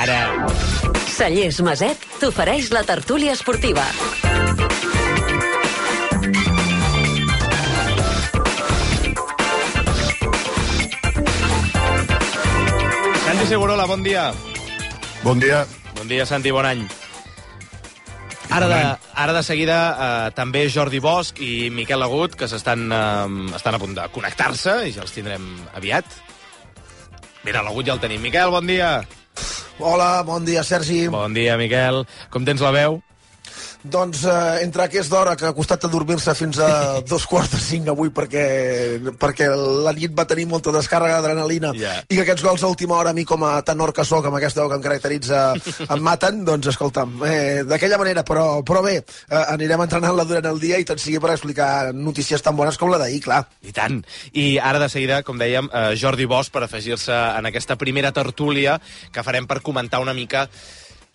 Ara. Cellers Maset t'ofereix la tertúlia esportiva. Santi Segurola, bon dia. Bon dia. Bon dia, Santi, bon any. Ara de, ara de seguida eh, també Jordi Bosch i Miquel Agut, que s'estan eh, estan a punt de connectar-se i ja els tindrem aviat. Mira, l'Agut ja el tenim. Miquel, bon dia. Hola, bon dia, Sergi. Bon dia, Miquel. Com tens la veu? Doncs eh, entre aquesta hora que ha costat a dormir-se fins a dos quarts de cinc avui perquè, perquè la nit va tenir molta descàrrega d'adrenalina Yeah. i que aquests gols a última hora a mi com a tenor que sóc, amb aquesta veu que em caracteritza, em maten, doncs escolta'm, eh, d'aquella manera, però, però bé, eh, anirem entrenant-la durant el dia i tant sigui per explicar notícies tan bones com la d'ahir, clar. I tant. I ara de seguida, com dèiem, eh, Jordi Bosch per afegir-se en aquesta primera tertúlia que farem per comentar una mica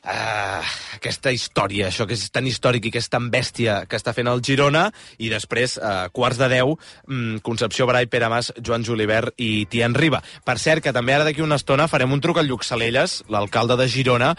Uh, aquesta història, això que és tan històric i que és tan bèstia que està fent el Girona, i després, uh, quarts de 10, um, Concepció Brai, Pere Mas, Joan Julivert i Tian Riba. Per cert, que també ara d'aquí una estona farem un truc al Lluc Salelles, l'alcalde de Girona,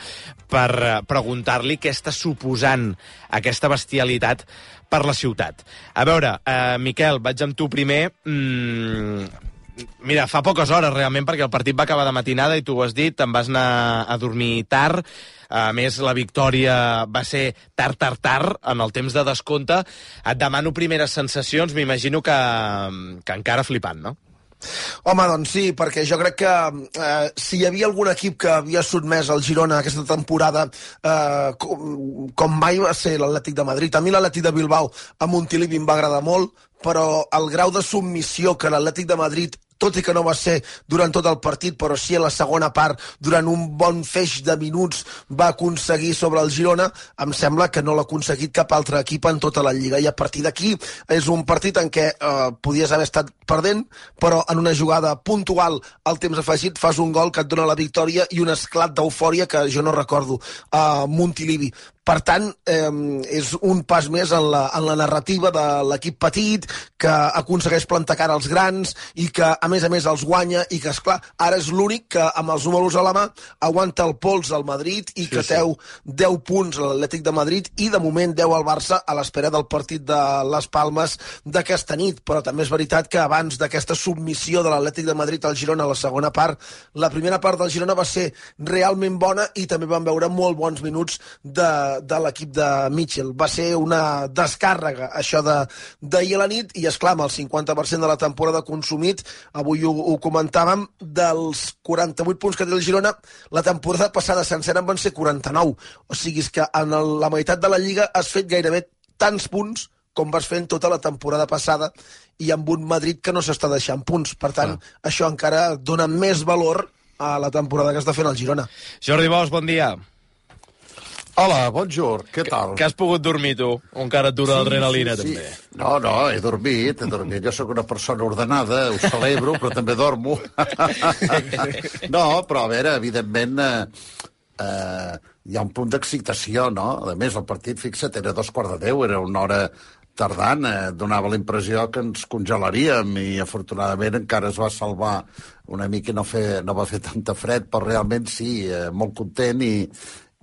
per uh, preguntar-li què està suposant aquesta bestialitat per la ciutat. A veure, uh, Miquel, vaig amb tu primer. Mm, Mira, fa poques hores realment, perquè el partit va acabar de matinada i tu ho has dit, te'n vas anar a dormir tard. A més, la victòria va ser tard, tard, tard, en el temps de descompte. Et demano primeres sensacions, m'imagino que, que encara flipant, no? Home, doncs sí, perquè jo crec que eh, si hi havia algun equip que havia sotmès el Girona aquesta temporada eh, com, com mai va ser l'Atlètic de Madrid. A mi l'Atlètic de Bilbao a Montilivi em va agradar molt, però el grau de submissió que l'Atlètic de Madrid tot i que no va ser durant tot el partit, però sí a la segona part, durant un bon feix de minuts, va aconseguir sobre el Girona, em sembla que no l'ha aconseguit cap altre equip en tota la Lliga. I a partir d'aquí és un partit en què eh, podies haver estat perdent, però en una jugada puntual al temps afegit fas un gol que et dona la victòria i un esclat d'eufòria que jo no recordo a Montilivi. Per tant, eh, és un pas més en la, en la narrativa de l'equip petit, que aconsegueix plantar cara als grans i que, a més a més, els guanya i que, és clar ara és l'únic que, amb els números a la mà, aguanta el pols al Madrid i que sí. teu 10 punts a l'Atlètic de Madrid i, de moment, 10 al Barça a l'espera del partit de les Palmes d'aquesta nit. Però també és veritat que abans d'aquesta submissió de l'Atlètic de Madrid al Girona a la segona part, la primera part del Girona va ser realment bona i també vam veure molt bons minuts de, de l'equip de Mitchell. Va ser una descàrrega, això de- d'ahir a la nit, i és clar, amb el 50% de la temporada consumit, avui ho, ho comentàvem, dels 48 punts que té el Girona, la temporada passada sencera en van ser 49. O sigui, és que en el, la meitat de la Lliga has fet gairebé tants punts com vas fent tota la temporada passada i amb un Madrid que no s'està deixant punts. Per tant, ah. això encara dona més valor a la temporada que està fent el Girona. Jordi Bosch, bon dia. Hola, bonjour, què tal? Que has pogut dormir, tu? O encara et dura l'adrenalina, també? No, no, he dormit, he dormit. Jo sóc una persona ordenada, ho celebro, però també dormo. no, però a veure, evidentment, eh, eh, hi ha un punt d'excitació, no? A més, el partit, fixa't, era dos quarts de deu, era una hora tardant, eh, donava la impressió que ens congelaríem i afortunadament encara es va salvar una mica i no, fer, no va fer tanta fred, però realment sí, eh, molt content i,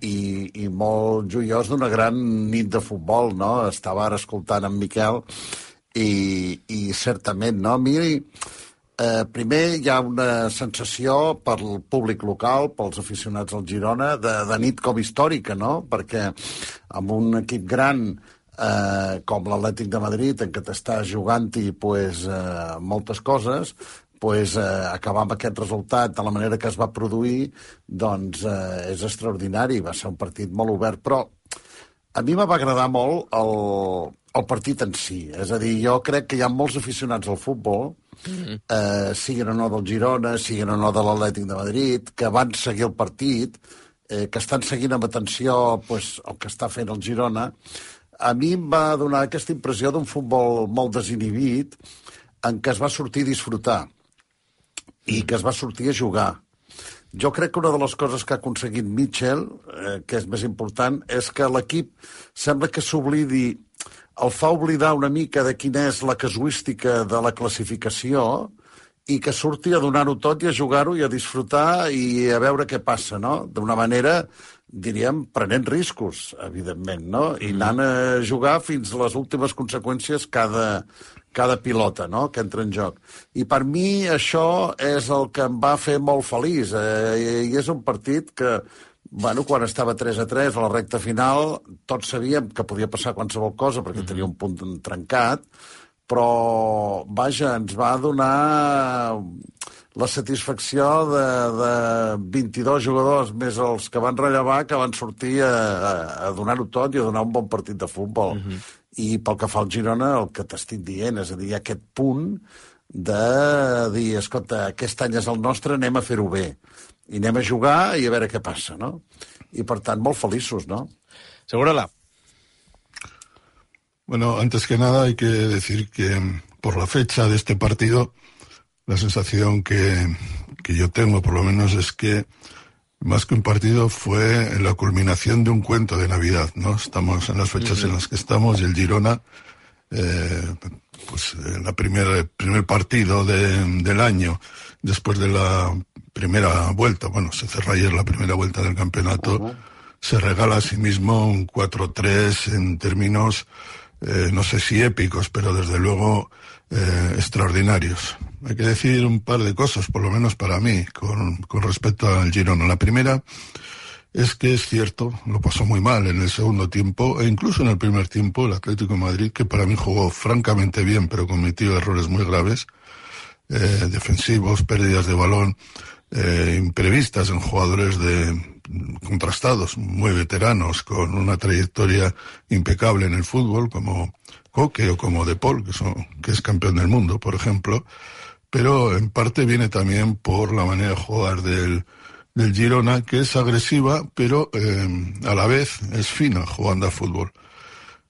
i, i molt joiós d'una gran nit de futbol, no? Estava ara escoltant en Miquel i, i certament, no? A mi, eh, primer hi ha una sensació pel públic local, pels aficionats al Girona, de, de nit com històrica, no? Perquè amb un equip gran eh, com l'Atlètic de Madrid, en què t'està jugant-hi pues, eh, moltes coses, pues, eh, acabar amb aquest resultat de la manera que es va produir, doncs eh, és extraordinari. Va ser un partit molt obert, però a mi va agradar molt el, el partit en si. És a dir, jo crec que hi ha molts aficionats al futbol, eh, siguin o no del Girona, siguin o no de l'Atlètic de Madrid, que van seguir el partit, eh, que estan seguint amb atenció pues, el que està fent el Girona. A mi em va donar aquesta impressió d'un futbol molt desinhibit, en què es va sortir a disfrutar i que es va sortir a jugar. Jo crec que una de les coses que ha aconseguit Mitchell, eh, que és més important, és que l'equip sembla que s'oblidi, el fa oblidar una mica de quina és la casuística de la classificació i que surti a donar-ho tot i a jugar-ho i a disfrutar i a veure què passa, no? D'una manera, diríem, prenent riscos, evidentment, no? I anant a jugar fins a les últimes conseqüències cada, cada pilota no? que entra en joc. I per mi això és el que em va fer molt feliç. Eh, I és un partit que, bueno, quan estava 3 a 3 a la recta final, tots sabíem que podia passar qualsevol cosa perquè tenia un punt trencat, però, vaja, ens va donar la satisfacció de, de 22 jugadors més els que van rellevar que van sortir a, a, a donar-ho tot i a donar un bon partit de futbol. Uh -huh. I pel que fa al Girona, el que t'estic dient, és a dir, aquest punt de dir, escolta, aquest any és el nostre, anem a fer-ho bé. I anem a jugar i a veure què passa, no? I, per tant, molt feliços, no? Segura-la. Bueno, antes que nada hay que decir que por la fecha de este partido, la sensación que, que yo tengo por lo menos es que más que un partido fue la culminación de un cuento de Navidad, ¿no? Estamos en las fechas en las que estamos y el Girona, eh, pues en la primera, el primer partido de- del año, después de la primera vuelta, bueno, se cerró ayer la primera vuelta del campeonato, se regala a sí mismo un 4-3 en términos, eh, no sé si épicos, pero desde luego eh, extraordinarios. Hay que decir un par de cosas, por lo menos para mí, con, respecto al Girona. La primera es que es cierto, lo pasó muy mal en el segundo tiempo e incluso en el primer tiempo el Atlético Madrid, que para mí jugó francamente bien, pero cometió errores muy graves, eh, defensivos, pérdidas de balón, eh, imprevistas en jugadores de contrastados, muy veteranos, con una trayectoria impecable en el fútbol, como Coque o como De Paul, que, son, que es campeón del mundo, por ejemplo, pero en parte viene también por la manera de jugar del, del Girona, que es agresiva, pero eh, a la vez es fina jugando a fútbol.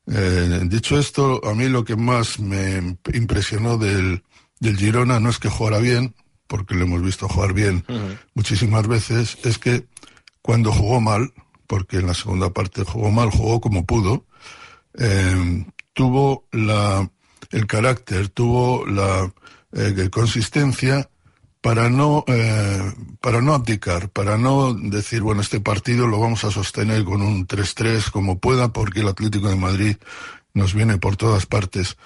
Eh, dicho esto, a mí lo que más me impresionó del, del Girona no es que jugara bien, porque lo hemos visto jugar bien muchísimas veces, es que cuando jugó mal, porque en la segunda parte jugó mal, jugó como pudo, eh, tuvo la, el carácter, tuvo la eh, consistencia para no, eh, para no abdicar, para no decir, bueno, este partido lo vamos a sostener con un 3-3 como pueda, porque el Atlético de Madrid nos viene por todas partes.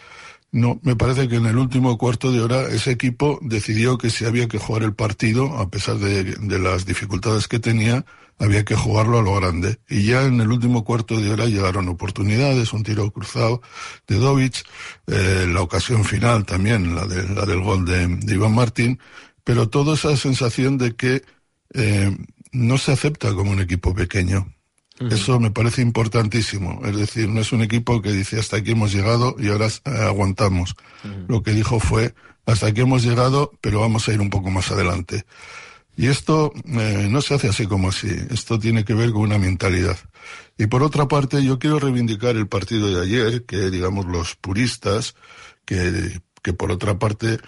No, me parece que en el último cuarto de hora ese equipo decidió que si había que jugar el partido, a pesar de, de las dificultades que tenía, había que jugarlo a lo grande. Y ya en el último cuarto de hora llegaron oportunidades, un tiro cruzado de Dovic, eh, la ocasión final también, la, de, la del gol de, de Iván Martín, pero toda esa sensación de que eh, no se acepta como un equipo pequeño. Eso me parece importantísimo. Es decir, no es un equipo que dice hasta aquí hemos llegado y ahora eh, aguantamos. Lo que dijo fue hasta aquí hemos llegado, pero vamos a ir un poco más adelante. Y esto eh, no se hace así como así. Esto tiene que ver con una mentalidad. Y por otra parte, yo quiero reivindicar el partido de ayer, que digamos los puristas, que, que por otra parte,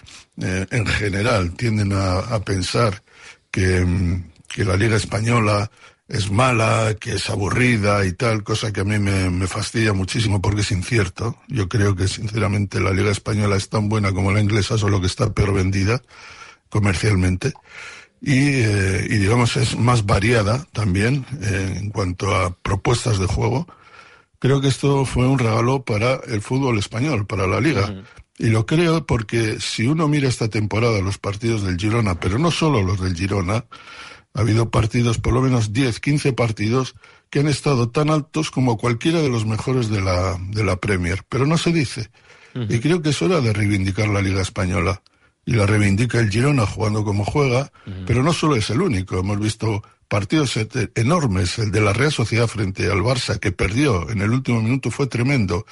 eh, en general, tienden a, pensar que, mm, que la Liga Española es mala, que es aburrida y tal, cosa que a mí me, me fastidia muchísimo porque es incierto. Yo creo que sinceramente la Liga Española es tan buena como la inglesa, solo que está peor vendida comercialmente. Y, eh, y digamos es más variada también eh, en cuanto a propuestas de juego. Creo que esto fue un regalo para el fútbol español, para la liga. Y lo creo porque si uno mira esta temporada los partidos del Girona, pero no solo los del Girona, ha habido partidos, por lo menos 10, 15 partidos, que han estado tan altos como cualquiera de los mejores de la, de la Premier. Pero no se dice. Y creo que es hora de reivindicar la Liga Española. Y la reivindica el Girona jugando como juega, pero no solo es el único. Hemos visto partidos enormes, el de la Real Sociedad frente al Barça, que perdió en el último minuto, fue tremendo.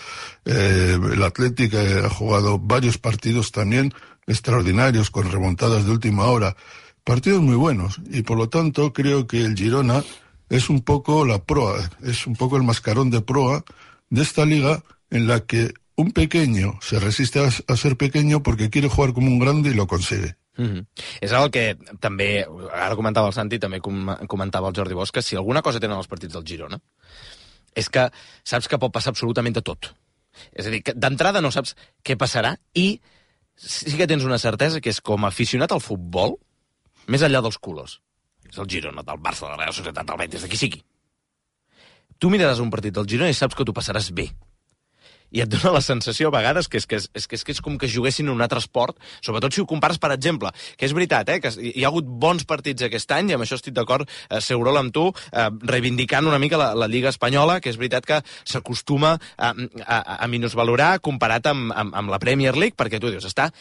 Eh, el Atlético eh, ha jugado varios partidos también extraordinarios, con remontadas de última hora. Partidos muy buenos, y por lo tanto creo que el Girona es un poco la proa, es un poco el mascarón de proa de esta liga en la que un pequeño se resiste a, a ser pequeño porque quiere jugar como un grande y lo consigue. Mm -hmm. És el que també, ara comentava el Santi, també com, comentava el Jordi Bosch, que si alguna cosa tenen els partits del Girona és que saps que pot passar absolutament de tot. És a dir, que d'entrada no saps què passarà i sí que tens una certesa que és com aficionat al futbol, més enllà dels colors. És el Girona, del Barça, de la Real Societat, del Betis, de qui sigui. Tu miraràs un partit del Girona i saps que tu passaràs bé i et dona la sensació a vegades que és, que és, és, que és, que és com que juguessin un altre esport, sobretot si ho compares, per exemple, que és veritat, eh, que hi ha hagut bons partits aquest any, i amb això estic d'acord, eh, Segurola, amb tu, eh, reivindicant una mica la, la Lliga Espanyola, que és veritat que s'acostuma a, a, a minusvalorar comparat amb, amb, amb la Premier League, perquè tu dius, està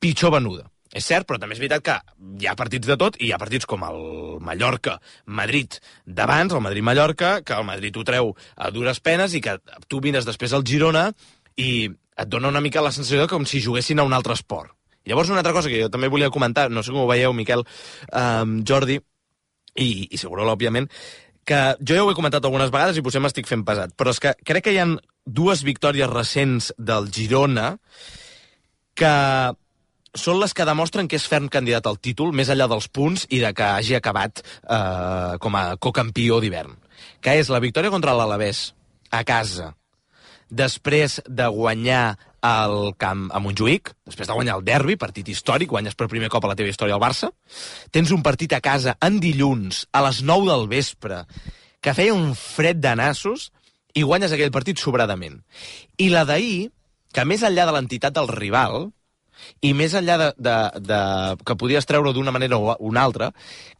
pitjor venuda. És cert, però també és veritat que hi ha partits de tot i hi ha partits com el Mallorca-Madrid d'abans, el Madrid-Mallorca, que el Madrid ho treu a dures penes i que tu vines després al Girona i et dona una mica la sensació com si juguessin a un altre esport. Llavors, una altra cosa que jo també volia comentar, no sé com ho veieu, Miquel, eh, Jordi, i, i Segurola, òbviament, que jo ja ho he comentat algunes vegades i potser m'estic fent pesat, però és que crec que hi han dues victòries recents del Girona que són les que demostren que és ferm candidat al títol, més enllà dels punts i de que hagi acabat eh, com a cocampió d'hivern. Que és la victòria contra l'Alavés, a casa, després de guanyar el camp a Montjuïc, després de guanyar el derbi, partit històric, guanyes per primer cop a la teva història al Barça, tens un partit a casa en dilluns, a les 9 del vespre, que feia un fred de nassos, i guanyes aquell partit sobradament. I la d'ahir, que més enllà de l'entitat del rival, i més enllà de, de, de que podies treure d'una manera o una altra,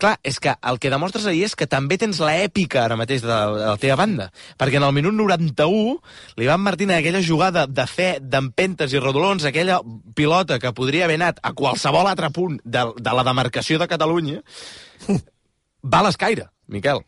clar, és que el que demostres ahir és que també tens l'èpica ara mateix de, de la teva banda, perquè en el minut 91 l'Ivan Martín aquella jugada de fe, d'empentes i rodolons, aquella pilota que podria haver anat a qualsevol altre punt de, de la demarcació de Catalunya, va a l'escaire, Miquel.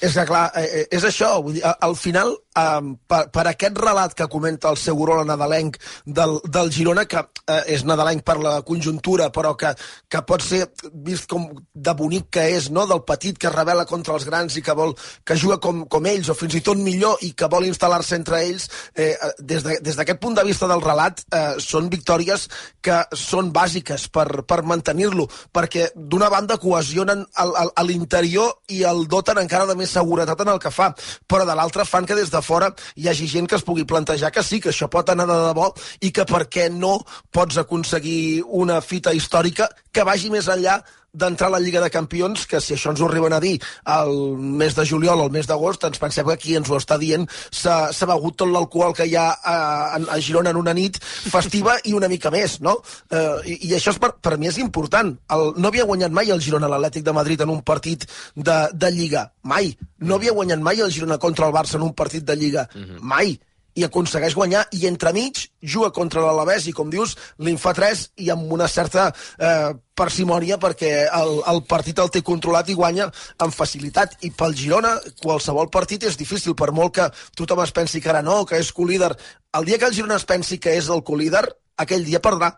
És que, clar, eh, eh, és això. Vull dir, al final, eh, per, per aquest relat que comenta el Segurola nadalenc del, del Girona, que eh, és nadalenc per la conjuntura, però que, que pot ser vist com de bonic que és, no? del petit que revela contra els grans i que vol que juga com, com ells, o fins i tot millor, i que vol instal·lar-se entre ells, eh, des d'aquest de, punt de vista del relat, eh, són victòries que són bàsiques per, per mantenir-lo, perquè d'una banda cohesionen l'interior i el doten encara de més seguretat en el que fa, però de l'altra fan que des de fora hi hagi gent que es pugui plantejar que sí, que això pot anar de debò i que per què no pots aconseguir una fita històrica que vagi més enllà d'entrar a la Lliga de Campions, que si això ens ho arriben a dir el mes de juliol o el mes d'agost, ens pensem que qui ens ho està dient s'ha begut tot l'alcohol que hi ha a, a Girona en una nit festiva i una mica més, no? Eh, i, I això és per, per mi és important. El, no havia guanyat mai el Girona l'Atlètic de Madrid en un partit de, de Lliga. Mai. No havia guanyat mai el Girona contra el Barça en un partit de Lliga. Uh -huh. Mai i aconsegueix guanyar, i entremig juga contra l'Alavés, i com dius, li'n fa 3 i amb una certa eh, parsimònia perquè el, el partit el té controlat i guanya amb facilitat. I pel Girona, qualsevol partit és difícil, per molt que tothom es pensi que ara no, que és colíder. El dia que el Girona es pensi que és el colíder, aquell dia perdrà.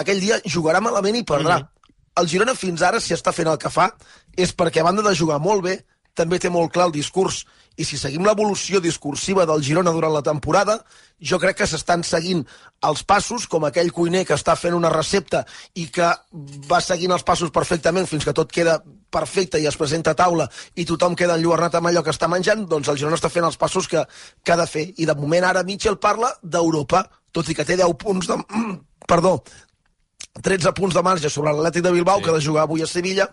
Aquell dia jugarà malament i perdrà. Mm -hmm. El Girona fins ara, si està fent el que fa, és perquè a banda de jugar molt bé, també té molt clar el discurs i si seguim l'evolució discursiva del Girona durant la temporada, jo crec que s'estan seguint els passos, com aquell cuiner que està fent una recepta i que va seguint els passos perfectament fins que tot queda perfecte i es presenta a taula i tothom queda enlluernat amb allò que està menjant, doncs el Girona està fent els passos que, que ha de fer. I de moment ara Mitchell parla d'Europa, tot i que té 10 punts de... Perdó, 13 punts de marge sobre l'Atlètic de Bilbao, sí. que ha de jugar avui a Sevilla,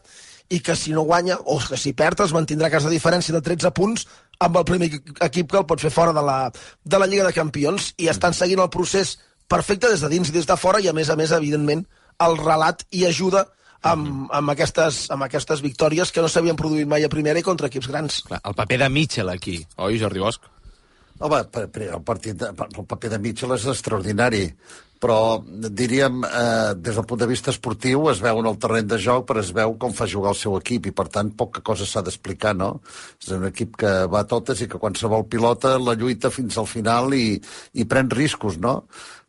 i que si no guanya, o que si perd, es mantindrà casa diferència de 13 punts amb el primer equip que el pot fer fora de la, de la Lliga de Campions i estan seguint el procés perfecte des de dins i des de fora i a més a més, evidentment, el relat i ajuda amb, amb, aquestes, amb aquestes victòries que no s'havien produït mai a primera i contra equips grans. Clar, el paper de Mitchell aquí, oi, Jordi Bosch? Home, el, partit, el paper de Mitchell és extraordinari però diríem, eh, des del punt de vista esportiu es veu en el terreny de joc, però es veu com fa jugar el seu equip i per tant poca cosa s'ha d'explicar, no? És un equip que va a totes i que qualsevol pilota la lluita fins al final i, i pren riscos, no?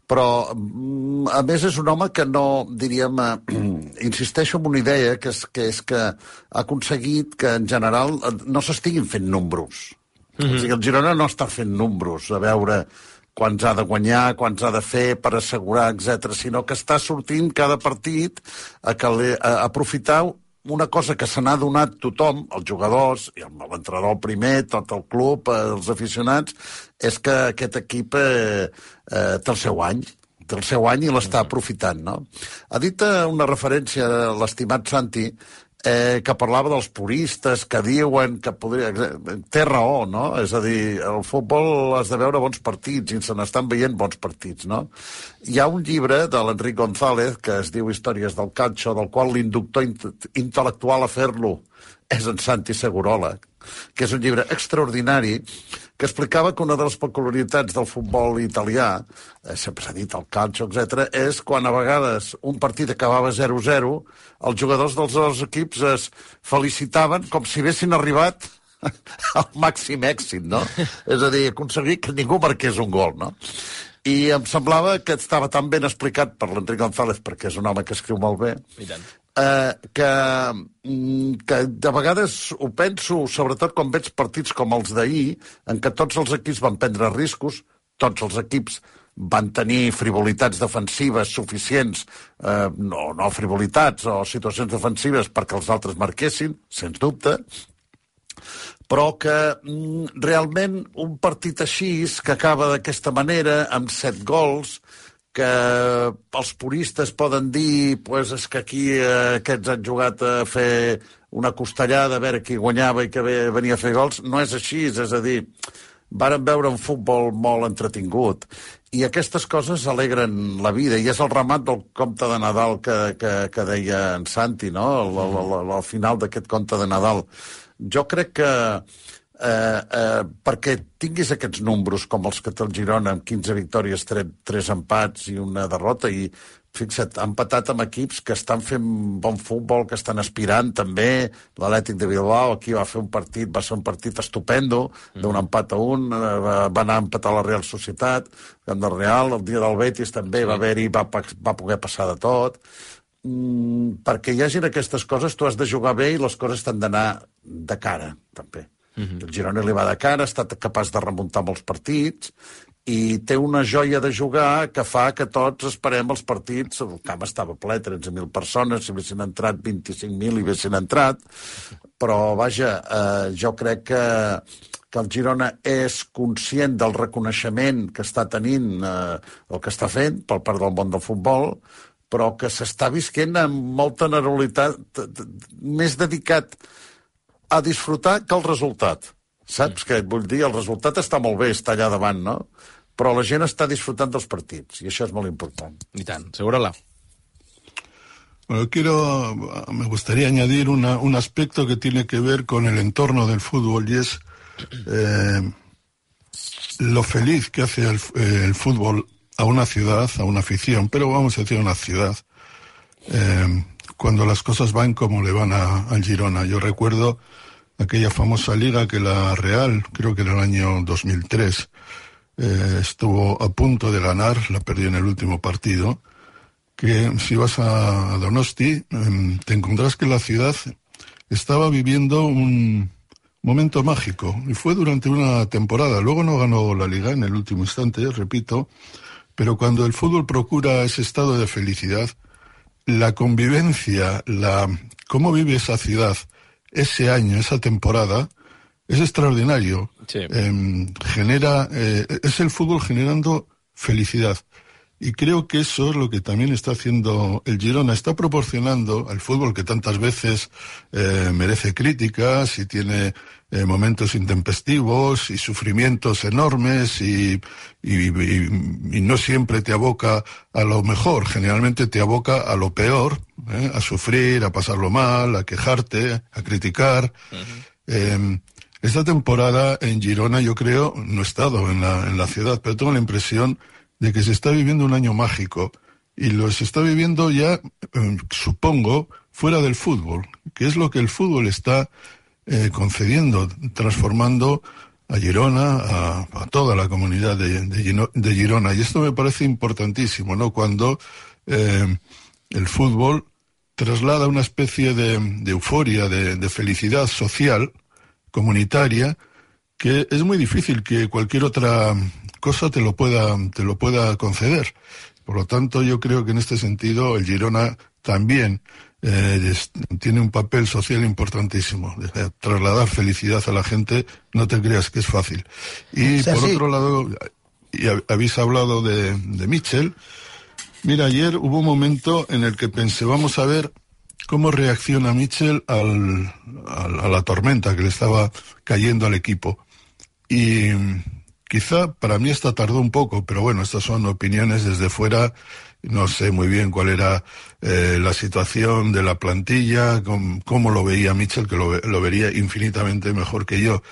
però mm, a més és un home que no, diríem, eh, insisteixo en una idea que és, que és que ha aconseguit que en general no s'estiguin fent números. Mm -hmm. O sigui, el Girona no està fent números, a veure quants ha de guanyar, quants ha de fer per assegurar, etc, sinó que està sortint cada partit a, que a aprofitar una cosa que se n'ha donat tothom, els jugadors, i l'entrenador primer, tot el club, eh, els aficionats, és que aquest equip eh, eh, té el seu any. té el seu any i l'està aprofitant, no? Ha dit eh, una referència l'estimat Santi eh, que parlava dels puristes que diuen que podria... Té raó, no? És a dir, el futbol has de veure bons partits i se n'estan veient bons partits, no? Hi ha un llibre de l'Enric González que es diu Històries del Calcio, del qual l'inductor intel·lectual a fer-lo és en Santi Segurola, que és un llibre extraordinari que explicava que una de les peculiaritats del futbol italià, eh, sempre s'ha dit el calcio, etc, és quan a vegades un partit acabava 0-0, els jugadors dels dos equips es felicitaven com si haguessin arribat al màxim èxit, no? és a dir, aconseguir que ningú marqués un gol, no? I em semblava que estava tan ben explicat per l'Enric González, perquè és un home que escriu molt bé, eh, que, mm, que de vegades ho penso, sobretot quan veig partits com els d'ahir, en què tots els equips van prendre riscos, tots els equips van tenir frivolitats defensives suficients, eh, no, no frivolitats o situacions defensives perquè els altres marquessin, sens dubte, però que mm, realment un partit així, que acaba d'aquesta manera, amb set gols, que els puristes poden dir pues, és que aquí eh, aquests han jugat a fer una costellada, a veure qui guanyava i que venia a fer gols. No és així, és a dir, varen veure un futbol molt entretingut i aquestes coses alegren la vida, i és el remat del conte de Nadal que, que, que deia en Santi, no? Al final d'aquest conte de Nadal. Jo crec que eh, eh, perquè tinguis aquests números com els que té el Girona, amb 15 victòries, 3, 3 empats i una derrota, i fixa't, ha empatat amb equips que estan fent bon futbol, que estan aspirant també, l'Atlètic de Bilbao aquí va fer un partit, va ser un partit estupendo, mm. d'un empat a un, eh, va, anar a empatar la Real Societat, camp del Real, el dia del Betis també sí. va haver-hi, va, va poder passar de tot, mm, perquè hi hagin aquestes coses tu has de jugar bé i les coses t'han d'anar de cara, també. Uh -huh. El Girona li va de cara, ha estat capaç de remuntar molts partits i té una joia de jugar que fa que tots esperem els partits. El camp estava ple, 13.000 persones, si haguessin entrat 25.000 i haguessin entrat, però, vaja, eh, jo crec que que el Girona és conscient del reconeixement que està tenint eh, el que està fent per part del món del futbol, però que s'està visquent amb molta nervositat, més dedicat a disfrutar que el resultat. Saps què et vull dir? El resultat està molt bé, està allà davant, no? Però la gent està disfrutant dels partits, i això és molt important. I tant. Segura-la. Bueno, quiero, me gustaría añadir una, un aspecto que tiene que ver con el entorno del fútbol y es eh, lo feliz que hace el, eh, el, fútbol a una ciudad, a una afición, pero vamos a decir a una ciudad, eh, cuando las cosas van como le van al Girona. Yo recuerdo aquella famosa liga que la Real, creo que era el año 2003, eh, estuvo a punto de ganar, la perdió en el último partido, que si vas a Donosti eh, te encontrás que la ciudad estaba viviendo un momento mágico y fue durante una temporada. Luego no ganó la liga en el último instante, repito, pero cuando el fútbol procura ese estado de felicidad, la convivencia, la cómo vive esa ciudad ese año, esa temporada, es extraordinario. Eh, genera, eh, es el fútbol generando felicidad. Y creo que eso es lo que también está haciendo el Girona. Está proporcionando al fútbol que tantas veces eh, merece críticas y tiene eh, momentos intempestivos y sufrimientos enormes y, y, y, no siempre te aboca a lo mejor, generalmente te aboca a lo peor, ¿eh? a sufrir, a pasarlo mal, a quejarte, a criticar. eh, esta temporada en Girona yo creo, no he estado en la, en la ciudad, pero tengo la impresión de que se está viviendo un año mágico y lo se está viviendo ya, eh, supongo, fuera del fútbol, que es lo que el fútbol está eh, concediendo, transformando a Girona, a, a toda la comunidad de, Girona. Y esto me parece importantísimo, ¿no? Cuando eh, el fútbol traslada una especie de, euforia, de, felicidad social, comunitaria, que es muy difícil que cualquier otra cosa te lo pueda, te lo pueda conceder. Por lo tanto, yo creo que en este sentido el Girona también eh, tiene un papel social importantísimo. Trasladar felicidad a la gente, no te creas que es fácil. Y por otro lado, y habéis hablado de, de Mitchell, Mira, ayer hubo un momento en el que pensé, vamos a ver cómo reacciona Mitchell al, al, a la tormenta que le estaba cayendo al equipo. Y quizá para mí esta tardó un poco, pero bueno, estas son opiniones desde fuera. No sé muy bien cuál era eh, la situación de la plantilla, cómo, cómo lo veía Mitchell, que lo, lo vería infinitamente mejor que yo.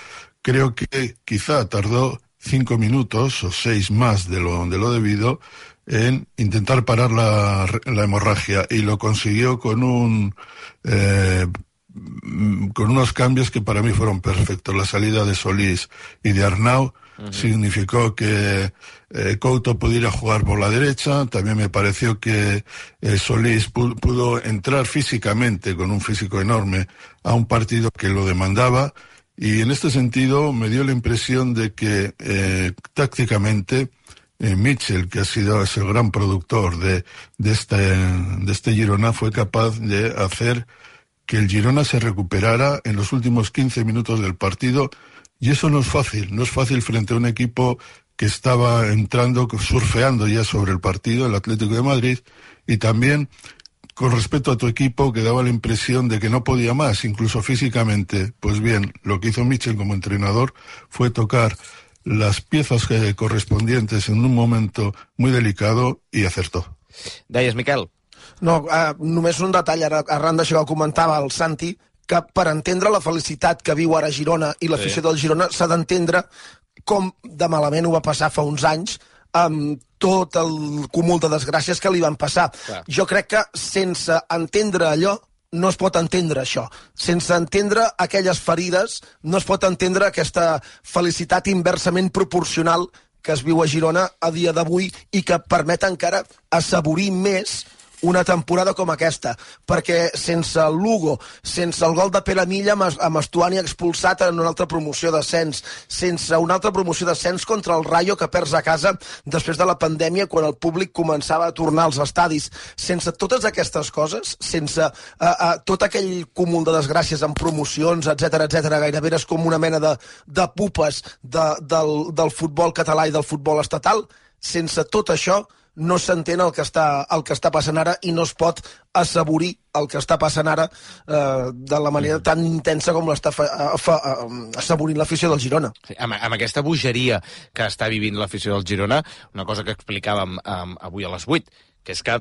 Creo que quizá tardó cinco minutos o seis más de lo, de lo debido en intentar parar la, la hemorragia y lo consiguió con un eh, con unos cambios que para mí fueron perfectos. La salida de Solís y de Arnau significó que eh, Couto pudiera jugar por la derecha. También me pareció que eh, Solís pudo, entrar físicamente, con un físico enorme, a un partido que lo demandaba. Y en este sentido me dio la impresión de que eh, tácticamente Mitchell, que ha sido el gran productor de, de, este, de este Girona, fue capaz de hacer que el Girona se recuperara en los últimos 15 minutos del partido y eso no es fácil, no es fácil frente a un equipo que estaba entrando, surfeando ya sobre el partido, el Atlético de Madrid, y también con respecto a tu equipo que daba la impresión de que no podía más, incluso físicamente. Pues bien, lo que hizo Mitchell como entrenador fue tocar las piezas correspondientes en un momento muy delicado i acertó. Deies, Miquel? No, uh, només un detall, ara, arran d'això que comentava el Santi, que per entendre la felicitat que viu ara Girona i l'afició sí. del Girona s'ha d'entendre com de malament ho va passar fa uns anys amb tot el cúmul de desgràcies que li van passar. Clar. Jo crec que sense entendre allò no es pot entendre això. Sense entendre aquelles ferides no es pot entendre aquesta felicitat inversament proporcional que es viu a Girona a dia d'avui i que permet encara assaborir més una temporada com aquesta, perquè sense el Lugo, sense el gol de Pere Milla amb Estuani expulsat en una altra promoció d'ascens, sense una altra promoció d'ascens contra el Rayo que perds a casa després de la pandèmia quan el públic començava a tornar als estadis, sense totes aquestes coses, sense uh, uh, tot aquell cúmul de desgràcies amb promocions, etc etc, gairebé és com una mena de, de pupes de, del, del futbol català i del futbol estatal, sense tot això no s'entén el, que està, el que està passant ara i no es pot assaborir el que està passant ara eh, de la manera tan intensa com l'està assaborint l'afició del Girona. Sí, amb, amb aquesta bogeria que està vivint l'afició del Girona, una cosa que explicàvem um, avui a les 8, que és que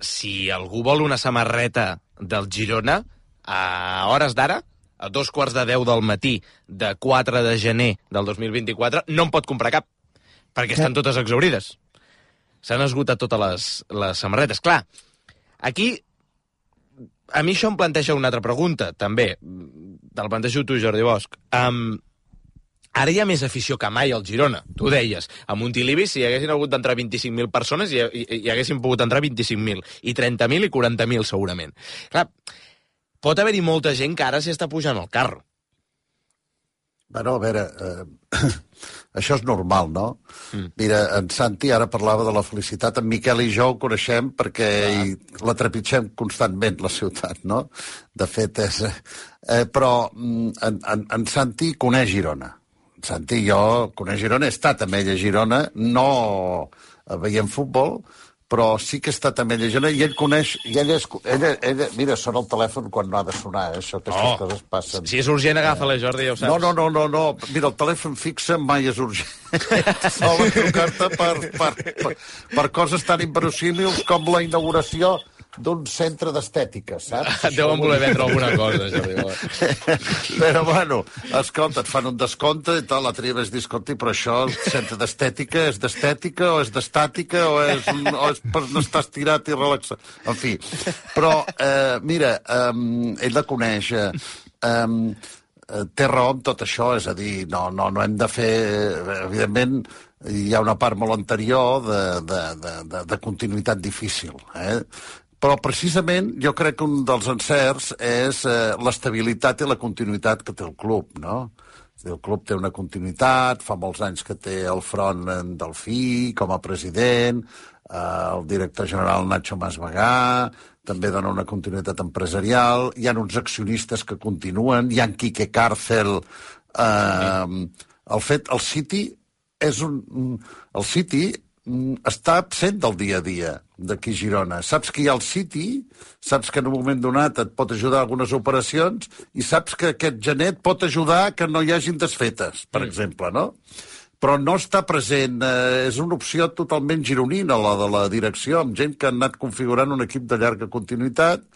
si algú vol una samarreta del Girona, a hores d'ara, a dos quarts de 10 del matí de 4 de gener del 2024, no en pot comprar cap, perquè estan totes exaurides s'han esgotat totes les, les samarretes. Clar, aquí a mi això em planteja una altra pregunta, també. Te la plantejo tu, Jordi Bosch. Um, ara hi ha més afició que mai al Girona, tu deies. A Montilivi, si hi haguessin hagut d'entrar 25.000 persones, hi, hi, hi haguessin pogut entrar 25.000, i 30.000 i 40.000, segurament. Clar, pot haver-hi molta gent que ara s'hi està pujant al carro. Bueno, a veure, eh, això és normal, no? Mm. Mira, en Santi ara parlava de la felicitat, en Miquel i jo ho coneixem perquè hi, la trepitgem constantment, la ciutat, no? De fet, és... Eh, però en, en, en Santi coneix Girona. En Santi i jo coneix Girona, he estat amb ell a Girona, no veient futbol, però sí que està també llegint i ell coneix, i ell és, ella, ella, mira, sona el telèfon quan no ha de sonar, eh? això, aquestes oh, coses passen. Si és urgent, agafa-la, Jordi, ja ho saps. No, no, no, no, no, mira, el telèfon fixe mai és urgent. Solen trucar-te per, per, per, per coses tan inverosímils com la inauguració d'un centre d'estètica, saps? Et deuen voler vendre alguna cosa, Jordi. però, bueno, escolta, et fan un descompte i tal, la tria és dir, escolti, però això, el centre d'estètica, és d'estètica o és d'estàtica o és, o és per no estar estirat i relaxat? En fi, però, eh, mira, eh, ell la coneix, eh, té raó amb tot això, és a dir, no, no, no hem de fer, evidentment, hi ha una part molt anterior de, de, de, de, de continuïtat difícil. Eh? Però precisament jo crec que un dels encerts és eh, l'estabilitat i la continuïtat que té el club, no? El club té una continuïtat, fa molts anys que té el front en Delfí com a president, eh, el director general Nacho Masvegà, també dona una continuïtat empresarial, hi ha uns accionistes que continuen, hi ha Quique Càrcel... Eh, el fet, el City és un... El City està absent del dia a dia d'aquí Girona. Saps que hi ha el City, saps que en un moment donat et pot ajudar a algunes operacions i saps que aquest genet pot ajudar que no hi hagin desfetes, per mm. exemple, no? però no està present. Eh, és una opció totalment gironina, la de la direcció, amb gent que han anat configurant un equip de llarga continuïtat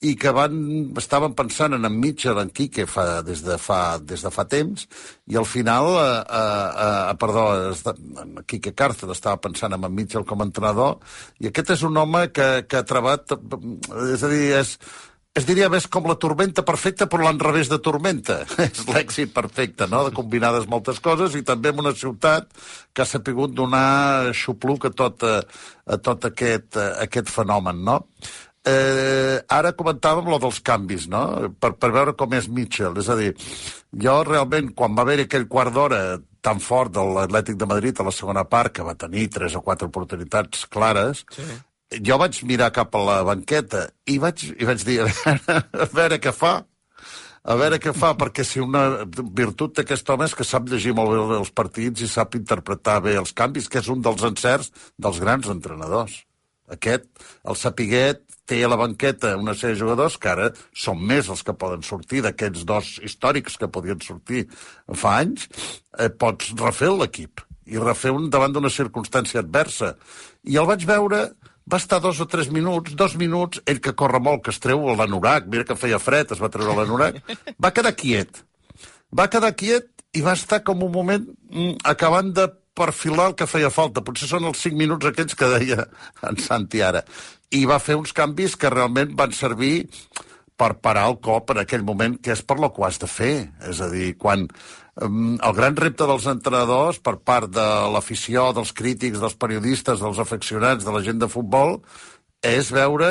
i que van, estaven pensant en en Mitchell, en Quique, fa, des, de fa, des de fa temps, i al final, eh, eh, eh, perdó, en Quique Càrcer estava pensant en en Mitchell com a entrenador, i aquest és un home que, que ha trebat, és a dir, és, es diria més com la tormenta perfecta, però l'enrevés de tormenta. és l'èxit perfecte, no?, de combinades moltes coses, i també en una ciutat que ha sapigut donar xupluc a tot, a tot aquest, a aquest fenomen, no? Eh, ara comentàvem lo dels canvis, no? Per, per veure com és Mitchell. És a dir, jo realment, quan va haver aquell quart d'hora tan fort de l'Atlètic de Madrid a la segona part, que va tenir tres o quatre oportunitats clares, sí. jo vaig mirar cap a la banqueta i vaig, i vaig dir, a veure, a veure què fa, a veure què fa, perquè si una virtut d'aquest home és que sap llegir molt bé els partits i sap interpretar bé els canvis, que és un dels encerts dels grans entrenadors. Aquest, el Sapiguet, té a la banqueta una sèrie de jugadors que ara són més els que poden sortir d'aquests dos històrics que podien sortir fa anys, eh, pots refer l'equip i refer un davant d'una circumstància adversa. I el vaig veure, va estar dos o tres minuts, dos minuts, ell que corre molt, que es treu l'anorac, mira que feia fred, es va treure l'anorac, va quedar quiet. Va quedar quiet i va estar com un moment mm, acabant de perfilar el que feia falta. Potser són els 5 minuts aquells que deia en Santi ara i va fer uns canvis que realment van servir per parar el cop en aquell moment, que és per lo que has de fer. És a dir, quan el gran repte dels entrenadors per part de l'afició, dels crítics, dels periodistes, dels afeccionats, de la gent de futbol, és veure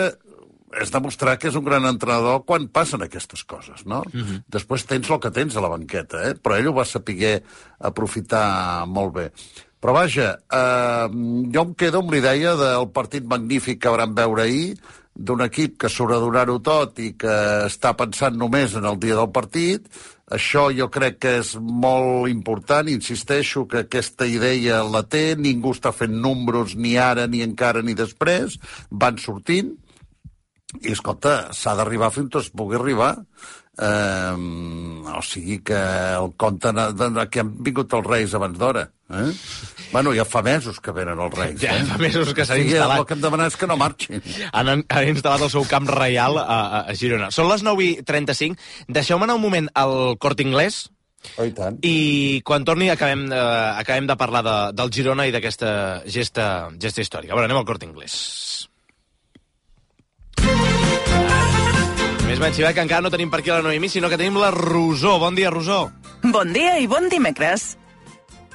és demostrar que és un gran entrenador quan passen aquestes coses, no? Uh -huh. Després tens el que tens a la banqueta, eh? però ell ho va saber aprofitar molt bé. Però vaja, eh, jo em quedo amb l'idea del partit magnífic que vam veure ahir, d'un equip que sobredonar-ho tot i que està pensant només en el dia del partit. Això jo crec que és molt important, insisteixo que aquesta idea la té, ningú està fent números ni ara, ni encara, ni després, van sortint, i escolta, s'ha d'arribar fins on es pugui arribar. Eh, o sigui que el compte que han vingut els Reis abans d'hora. Eh? Bueno, ja fa mesos que venen els Reis. Ja eh? fa mesos que s'han sí, instal·lat. El que hem demanat és que no marxin. Han, han instal·lat el seu camp reial a, a Girona. Són les 9 i 35. Deixeu-me anar un moment al Cort Inglés, Oh, i tant. I quan torni acabem, eh, acabem de parlar de, del Girona i d'aquesta gesta, gesta històrica. A veure, anem al Cort Inglés. Més ben xivat que encara no tenim per aquí la Noemí, sinó que tenim la Rosó. Bon dia, Rosó. Bon dia i bon dimecres.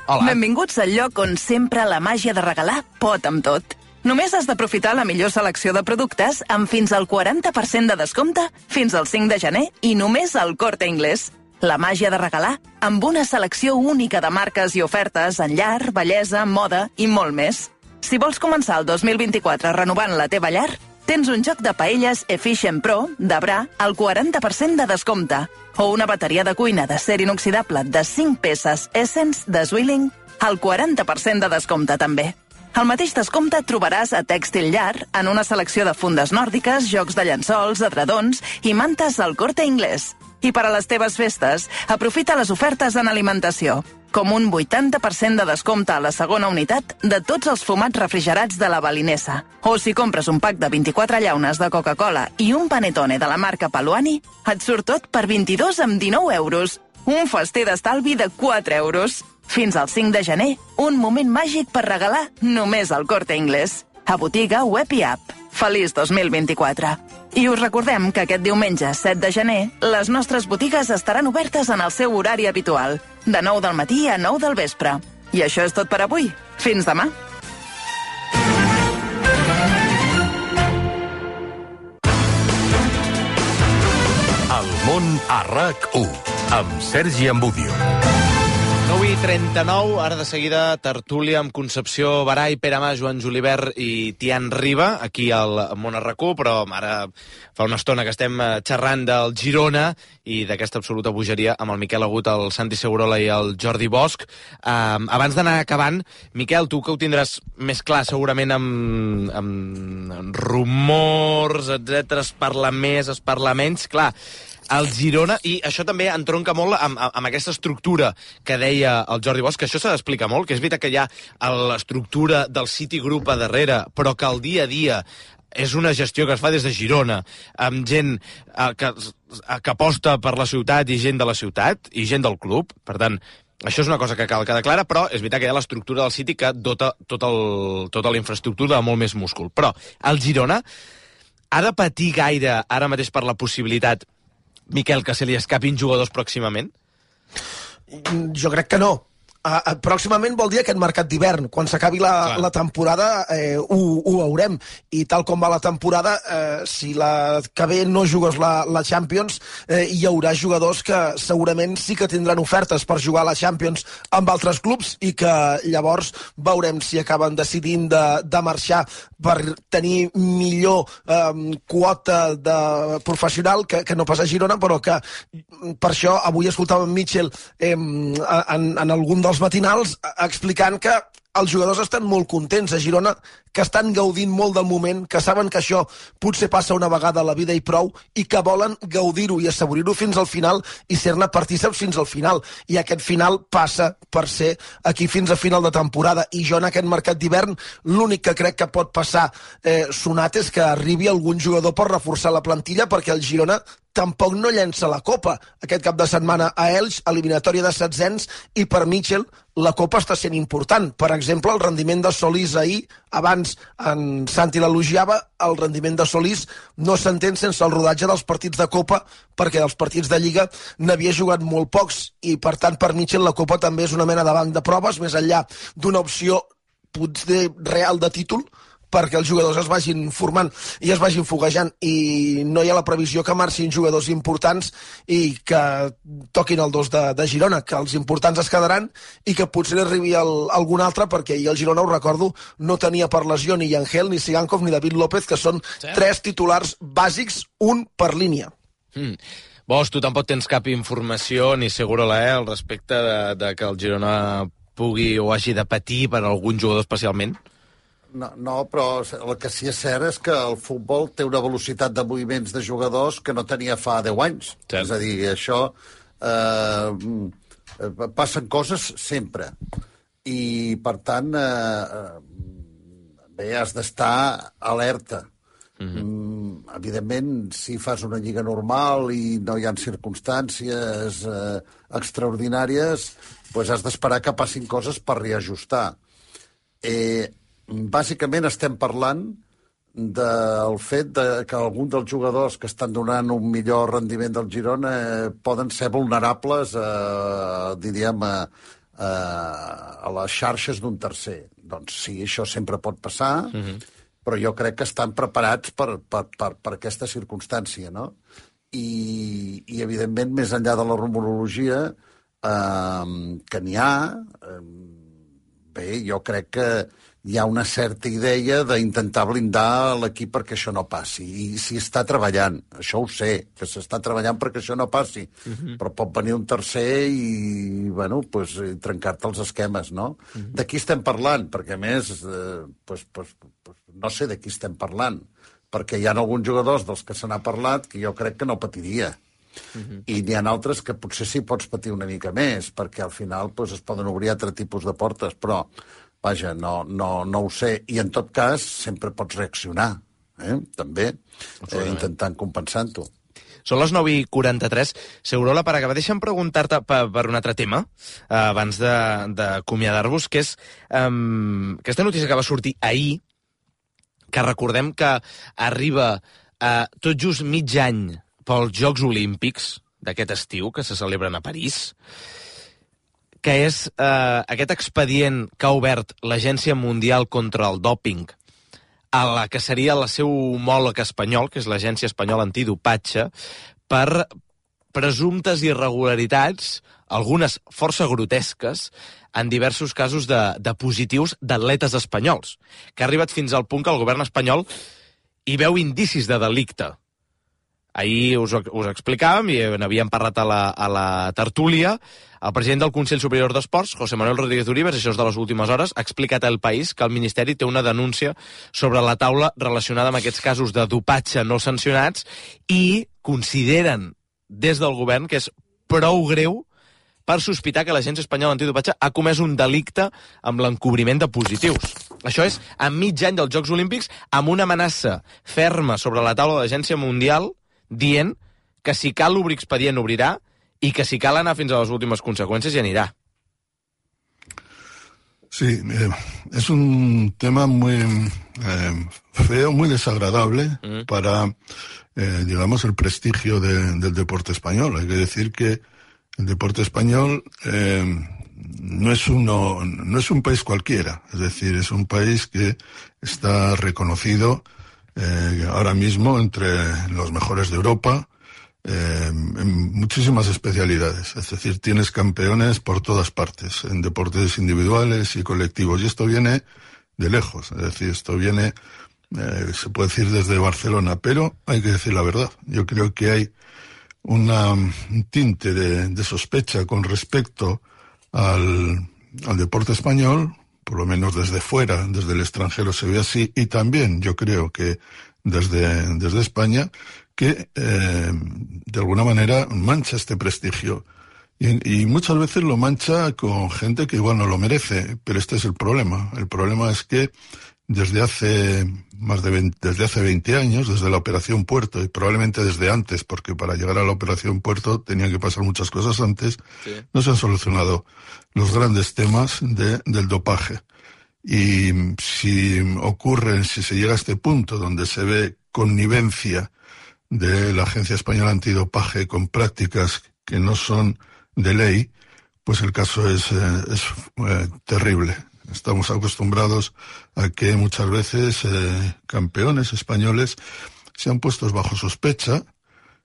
Hola. Benvinguts al lloc on sempre la màgia de regalar pot amb tot. Només has d'aprofitar la millor selecció de productes amb fins al 40% de descompte fins al 5 de gener i només al Corte Inglés. La màgia de regalar amb una selecció única de marques i ofertes en llar, bellesa, moda i molt més. Si vols començar el 2024 renovant la teva llar, tens un joc de paelles Efficient Pro de Bra al 40% de descompte o una bateria de cuina d'acer inoxidable de 5 peces Essence de Zwilling al 40% de descompte també. Al mateix descompte trobaràs a Tèxtil Llar en una selecció de fundes nòrdiques, jocs de llençols, adredons i mantes al corte inglès. I per a les teves festes, aprofita les ofertes en alimentació com un 80% de descompte a la segona unitat de tots els fumats refrigerats de la Balinesa. O si compres un pack de 24 llaunes de Coca-Cola i un panetone de la marca Paluani, et surt tot per 22 amb 19 euros. Un fester d'estalvi de 4 euros. Fins al 5 de gener, un moment màgic per regalar només al Corte Inglés. A botiga, web i app. Feliç 2024. I us recordem que aquest diumenge 7 de gener les nostres botigues estaran obertes en el seu horari habitual, de 9 del matí a 9 del vespre. I això és tot per avui. Fins demà. El món a RAC1 amb Sergi Ambudio. 9 i 39, ara de seguida tertúlia amb Concepció Barai, Pere Mas, Joan Julivert i Tian Riba, aquí al Món però ara fa una estona que estem eh, xerrant del Girona i d'aquesta absoluta bogeria amb el Miquel Agut, el Santi Segurola i el Jordi Bosch. Um, abans d'anar acabant, Miquel, tu que ho tindràs més clar segurament amb, amb rumors, etc es parla més, es parla menys, clar, el Girona, i això també entronca molt amb, amb, aquesta estructura que deia el Jordi Bosch, que això s'ha d'explicar molt, que és veritat que hi ha l'estructura del City Group a darrere, però que el dia a dia és una gestió que es fa des de Girona, amb gent eh, que, eh, que aposta per la ciutat i gent de la ciutat, i gent del club, per tant, això és una cosa que cal quedar clara, però és veritat que hi ha l'estructura del City que dota tot el, tota la infraestructura de molt més múscul. Però el Girona ha de patir gaire ara mateix per la possibilitat Miquel, que se li escapin jugadors pròximament? Jo crec que no. Uh, pròximament vol dir aquest mercat d'hivern. Quan s'acabi la, la temporada eh, ho, ho veurem. I tal com va la temporada, eh, si la que ve no jugues la, la Champions, eh, hi haurà jugadors que segurament sí que tindran ofertes per jugar a la Champions amb altres clubs i que llavors veurem si acaben decidint de, de marxar per tenir millor eh, quota de professional que, que no pas a Girona, però que per això avui escoltàvem Mitchell eh, en, en algun dels matinals explicant que els jugadors estan molt contents a Girona, que estan gaudint molt del moment, que saben que això potser passa una vegada a la vida i prou, i que volen gaudir-ho i assaborir-ho fins al final i ser-ne partíceps fins al final. I aquest final passa per ser aquí fins a final de temporada. I jo en aquest mercat d'hivern l'únic que crec que pot passar eh, sonat és que arribi algun jugador per reforçar la plantilla perquè el Girona tampoc no llença la Copa aquest cap de setmana a Elx, eliminatòria de setzents, i per Mitchell la Copa està sent important. Per exemple, el rendiment de Solís ahir, abans en Santi l'elogiava, el rendiment de Solís no s'entén sense el rodatge dels partits de Copa, perquè els partits de Lliga n'havia jugat molt pocs, i per tant per Mitchell la Copa també és una mena de banc de proves, més enllà d'una opció potser real de títol, perquè els jugadors es vagin formant i es vagin foguejant i no hi ha la previsió que marxin jugadors importants i que toquin el dos de, de Girona, que els importants es quedaran i que potser arribi el, algun altre perquè ahir el Girona, ho recordo, no tenia per lesió ni Angel, ni Sigankov, ni David López, que són sí. tres titulars bàsics, un per línia. Mm. Vos, tu tampoc tens cap informació, ni Segurola, eh, al respecte de, de que el Girona pugui o hagi de patir per algun jugador especialment? No, no, però el que sí és cert és que el futbol té una velocitat de moviments de jugadors que no tenia fa 10 anys. Sí. És a dir, això... Eh, passen coses sempre. I, per tant, eh, bé, has d'estar alerta. -huh. mm, evidentment, si fas una lliga normal i no hi ha circumstàncies eh, extraordinàries, pues has d'esperar que passin coses per reajustar. Eh, bàsicament estem parlant del fet de que alguns dels jugadors que estan donant un millor rendiment del Girona eh, poden ser vulnerables, eh, diríem, a, a, a les xarxes d'un tercer. Doncs sí, això sempre pot passar, uh -huh. però jo crec que estan preparats per, per, per, per aquesta circumstància, no? I, i evidentment, més enllà de la rumorologia, eh, que n'hi ha, eh, bé, jo crec que hi ha una certa idea d'intentar blindar l'equip perquè això no passi. I s'hi està treballant, això ho sé, que s'està treballant perquè això no passi. Uh mhm. -huh. Però pot venir un tercer i, bueno, pues, trencar-te els esquemes, no? Uh mhm. -huh. De qui estem parlant? Perquè, a més, eh, pues, pues, pues, no sé de qui estem parlant, perquè hi ha alguns jugadors dels que se n'ha parlat que jo crec que no patiria. Uh mhm. -huh. I n'hi ha altres que potser sí pots patir una mica més, perquè al final pues, es poden obrir altre tipus de portes, però Vaja, no, no, no ho sé. I en tot cas, sempre pots reaccionar, eh? també, eh, intentant compensant-ho. Són les 9 i 43. Segurola, per acabar, deixa'm preguntar-te per, per un altre tema, eh, abans d'acomiadar-vos, que és um, aquesta notícia que va sortir ahir, que recordem que arriba eh, tot just mig any pels Jocs Olímpics d'aquest estiu, que se celebren a París, que és eh, aquest expedient que ha obert l'Agència Mundial contra el Dòping a la que seria la seu homòleg espanyol, que és l'Agència Espanyola Antidopatge, per presumptes irregularitats, algunes força grotesques, en diversos casos de, de positius d'atletes espanyols, que ha arribat fins al punt que el govern espanyol hi veu indicis de delicte. Ahir us, us explicàvem i n'havíem parlat a la, a la tertúlia. El president del Consell Superior d'Esports, José Manuel Rodríguez Uribe, això és de les últimes hores, ha explicat al país que el Ministeri té una denúncia sobre la taula relacionada amb aquests casos de dopatge no sancionats i consideren des del govern que és prou greu per sospitar que l'Agència Espanyola Antidopatge ha comès un delicte amb l'encobriment de positius. Això és a mig any dels Jocs Olímpics amb una amenaça ferma sobre la taula de l'Agència Mundial dient que si cal obrir expedient obrirà i que si cal anar fins a les últimes conseqüències hi anirà. Sí, eh, es un tema muy eh, feo, muy desagradable mm. para, eh, digamos, el prestigio de, del deporte español. Hay que decir que el deporte español eh, no es uno, no es un país cualquiera. Es decir, es un país que está reconocido eh, ahora mismo entre los mejores de Europa, eh, en muchísimas especialidades. Es decir, tienes campeones por todas partes, en deportes individuales y colectivos. Y esto viene de lejos. Es decir, esto viene, eh, se puede decir desde Barcelona, pero hay que decir la verdad. Yo creo que hay un tinte de, de sospecha con respecto al, al deporte español, por lo menos desde fuera, desde el extranjero se ve así, y también yo creo que desde, desde España, que eh, de alguna manera mancha este prestigio. Y, y, muchas veces lo mancha con gente que igual no lo merece, pero este es el problema. El problema es que desde hace más de 20, desde hace 20 años, desde la Operación Puerto, y probablemente desde antes, porque para llegar a la Operación Puerto tenían que pasar muchas cosas antes, sí. no se han solucionado los grandes temas de, del dopaje. Y si ocurre, si se llega a este punto donde se ve connivencia de la Agencia Española Antidopaje con prácticas que no son de ley, pues el caso es, eh, es eh, terrible. Estamos acostumbrados a que muchas veces eh, campeones españoles sean puestos bajo sospecha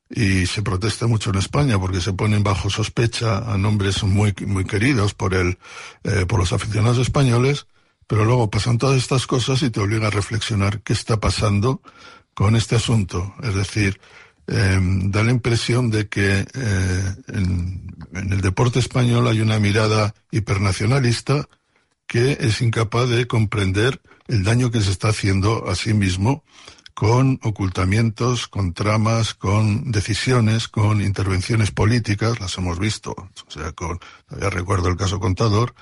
y se protesta mucho en España porque se ponen bajo sospecha a nombres muy, muy queridos por, el, eh, por los aficionados españoles, pero luego pasan todas estas cosas y te obliga a reflexionar qué está pasando con este asunto. Es decir, eh, da la impresión de que eh, en, en, el deporte español hay una mirada hipernacionalista que es incapaz de comprender el daño que se está haciendo a sí mismo con ocultamientos, con tramas, con decisiones, con intervenciones políticas, las hemos visto, o sea, con, ya recuerdo el caso Contador,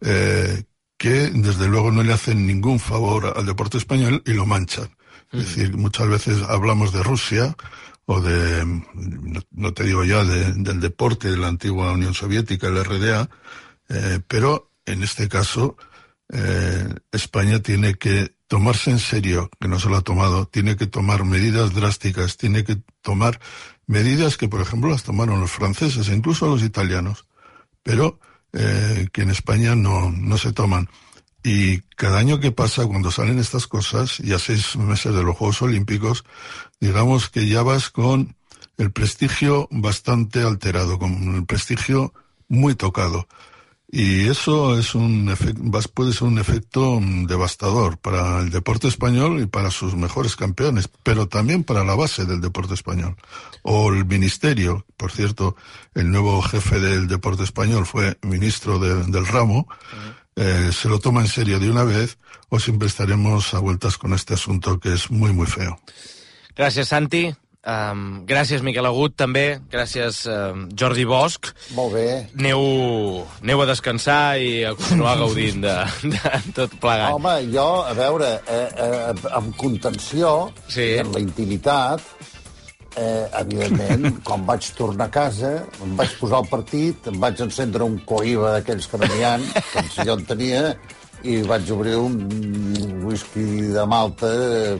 eh, que desde luego no le hacen ningún favor al deporte español y lo manchan. Es decir, muchas veces hablamos de Rusia o de, no, no te digo ya de, del deporte de la antigua Unión Soviética, el RDA, eh, pero en este caso, eh, España tiene que tomarse en serio, que no se lo ha tomado, tiene que tomar medidas drásticas, tiene que tomar medidas que, por ejemplo, las tomaron los franceses e incluso los italianos, pero eh, que en España no, no se toman. Y cada año que pasa, cuando salen estas cosas, y a seis meses de los Juegos Olímpicos, digamos que ya vas con el prestigio bastante alterado, con el prestigio muy tocado. Y eso es un puede ser un efecto devastador para el deporte español y para sus mejores campeones, pero también para la base del deporte español. O el ministerio, por cierto, el nuevo jefe del deporte español fue ministro de, del ramo, eh, se lo toma en serio de una vez o siempre estaremos a vueltas con este asunto que es muy, muy feo. Gracias, Santi. Um, gràcies, Miquel Agut, també. Gràcies, um, Jordi Bosch. Molt bé. Aneu, aneu a descansar i a continuar gaudint de, de tot plegat. Home, jo, a veure, eh, eh, amb contenció, sí. en la intimitat, eh, evidentment, quan vaig tornar a casa, em vaig posar al partit, em vaig encendre un coiba d'aquells que ha, com si jo en tenia, i vaig obrir un whisky de Malta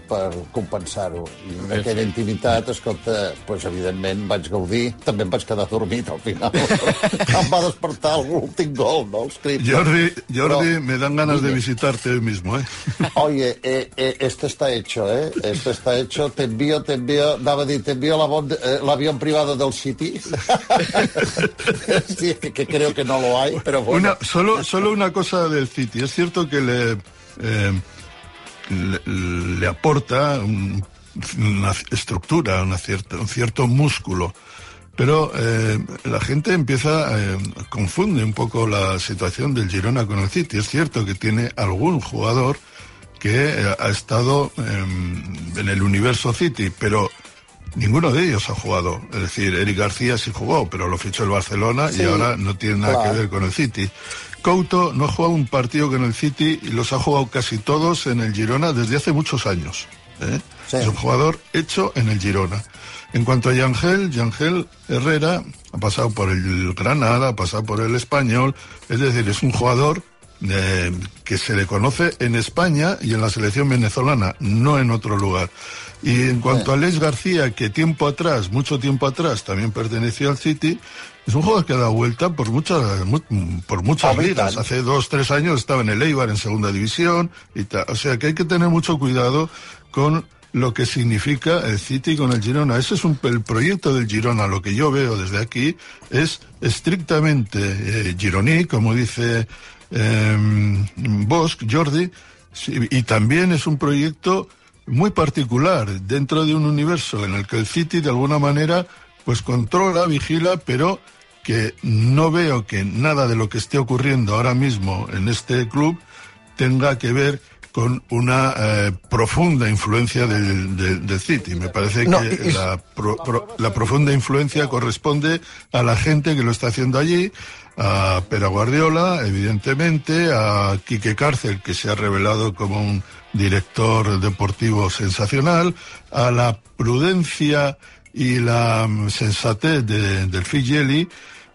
per compensar-ho. I en aquella intimitat, escolta, doncs, evidentment vaig gaudir, també em vaig quedar dormit al final. em va despertar l'últim gol, no? Els crits. Jordi, Jordi, Però- me dan ganas de visitarte hoy mismo, ¿eh? Oye, eh, eh, este está hecho, ¿eh? Este está hecho. Te envío, te envío, daba dir, te envío la bon- eh, l'avión privado del City. sí, que, que creo que no lo hay, pero bueno. Una, solo, solo una cosa del City. Es cierto que le, eh, le, le aporta un- una estructura, una cierta, un cierto músculo. Pero eh, la gente empieza, eh, confunde un poco la situación del Girona con el City. Es cierto que tiene algún jugador que eh, ha estado eh, en el universo City, pero ninguno de ellos ha jugado. Es decir, Eric García sí jugó, pero lo fichó el Barcelona y ahora no tiene nada claro. que ver con el City. Couto no ha jugado un partido con el City y los ha jugado casi todos en el Girona desde hace muchos años. ¿eh? Sí. Es un jugador hecho en el Girona. En cuanto a Yangel, Yangel Herrera ha pasado por el Granada, ha pasado por el Español, es decir, es un jugador eh, que se le conoce en España y en la selección venezolana, no en otro lugar. Y en cuanto a Alex García, que tiempo atrás, mucho tiempo atrás, también perteneció al City, es un jugador que ha dado vuelta por muchas, mu- por muchas ligas. Hace dos, tres años estaba en el Eibar en segunda división y tal. O sea que hay que tener mucho cuidado con lo que significa el City con el Girona. Ese es un, el proyecto del Girona, lo que yo veo desde aquí, es estrictamente eh, gironí, como dice eh, Bosch, Jordi, y también es un proyecto muy particular dentro de un universo en el que el City de alguna manera pues controla, vigila, pero que no veo que nada de lo que esté ocurriendo ahora mismo en este club tenga que ver con una eh, profunda influencia del, del- del City. Me parece que la, pro- pro- la profunda influencia corresponde a la gente que lo está haciendo allí, a Pera Guardiola, evidentemente, a Quique Cárcel, que se ha revelado como un director deportivo sensacional, a la prudencia y la mm, sensatez de- del Figeli,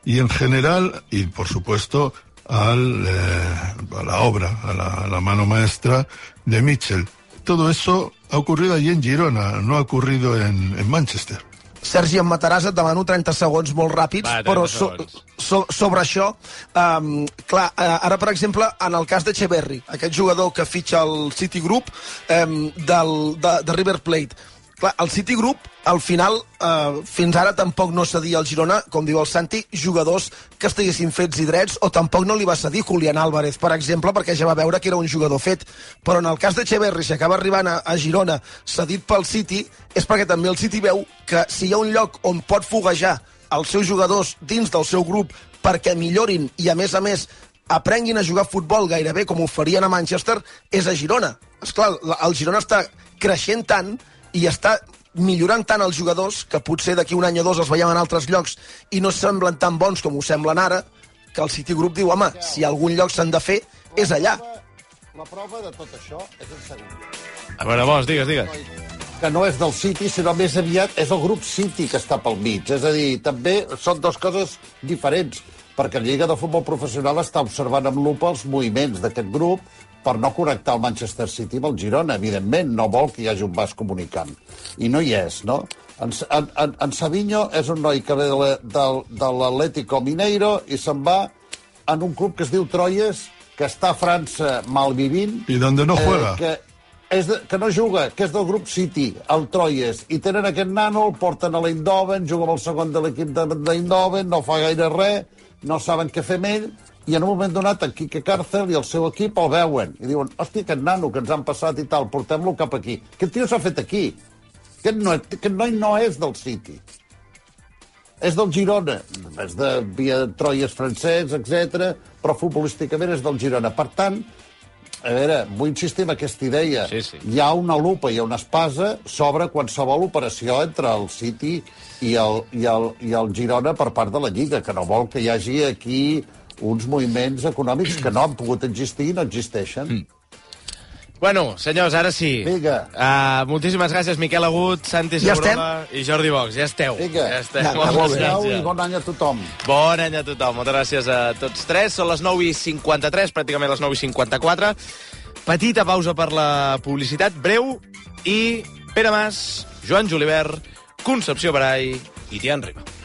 y en general, y por supuesto, al, eh, a la obra, a la, a la mano maestra de Mitchell. Todo eso ha ocurrido allí en Girona, no ha ocurrido en, en Manchester. Sergi, em mataràs, et demano 30 segons molt ràpids, Va, 30 però so, so, sobre això, um, clar, eh, ara, per exemple, en el cas de Cheverry, aquest jugador que fitxa el City Group um, del, de, de River Plate, clar, el City Group, al final, eh, fins ara tampoc no cedia al Girona, com diu el Santi, jugadors que estiguessin fets i drets, o tampoc no li va cedir Julián Álvarez, per exemple, perquè ja va veure que era un jugador fet. Però en el cas de Cheverry, si acaba arribant a, a Girona cedit pel City, és perquè també el City veu que si hi ha un lloc on pot foguejar els seus jugadors dins del seu grup perquè millorin i, a més a més, aprenguin a jugar futbol gairebé com ho farien a Manchester, és a Girona. Esclar, la- el Girona està creixent tant i està millorant tant els jugadors que potser d'aquí un any o dos els veiem en altres llocs i no semblen tan bons com ho semblen ara, que el City Group diu, home, si algun lloc s'han de fer, és allà. La prova de tot això és en Sevilla. A veure, Bosch, digues, digues. que no és del City, sinó més aviat és el grup City que està pel mig. És a dir, també són dues coses diferents, perquè la Lliga de Futbol Professional està observant amb lupa els moviments d'aquest grup per no connectar el Manchester City amb el Girona. Evidentment, no vol que hi hagi un vas comunicant. I no hi és, no? En, en, en, Savinho és un noi que ve de l'Atlético Mineiro i se'n va en un club que es diu Troyes, que està a França malvivint, Y donde no juega. Eh, que, és de, que no juga, que és del grup City, el Troyes, i tenen aquest nano, el porten a l'Eindhoven, juga amb el segon de l'equip de- d'Eindhoven, no fa gaire res, no saben què fer amb ell, i en un moment donat en Quique Càrcel i el seu equip el veuen, i diuen, hòstia, aquest nano que ens han passat i tal, portem-lo cap aquí. Aquest tio s'ha fet aquí. Aquest, no, aquest noi no és del City és del Girona, és de via Troyes francès, etc, però futbolísticament és del Girona. Per tant, a veure, vull insistir en aquesta idea. Sí, sí. Hi ha una lupa, ha una espasa sobre qualsevol operació entre el City i el, i, el, i el Girona per part de la Lliga, que no vol que hi hagi aquí uns moviments econòmics que no han pogut existir i no existeixen. Mm. Bueno, senyors, ara sí. Vinga. Uh, moltíssimes gràcies, Miquel Agut, Santi Ja Segurola i Jordi Box. Ja esteu. Vinga. Ja esteu. Ja. Adéu gràcies. i bon any a tothom. Bon any a tothom. Moltes gràcies a tots tres. Són les 9 i 53, pràcticament les 9 i 54. Petita pausa per la publicitat, breu, i Pere Mas, Joan Julivert, Concepció Barai i Tian Riba.